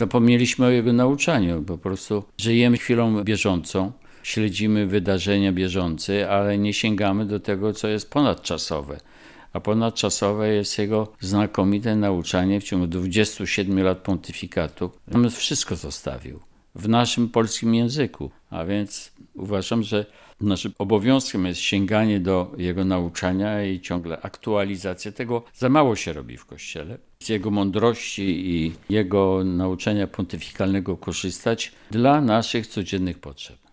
Zapomnieliśmy o jego nauczaniu, po prostu żyjemy chwilą bieżącą, śledzimy wydarzenia bieżące, ale nie sięgamy do tego, co jest ponadczasowe. A ponadczasowe jest jego znakomite nauczanie w ciągu 27 lat pontyfikatu. On wszystko zostawił w naszym polskim języku, a więc uważam, że naszym obowiązkiem jest sięganie do jego nauczania i ciągle aktualizacja tego. Za mało się robi w Kościele. Z jego mądrości i jego nauczania pontyfikalnego korzystać dla naszych codziennych potrzeb.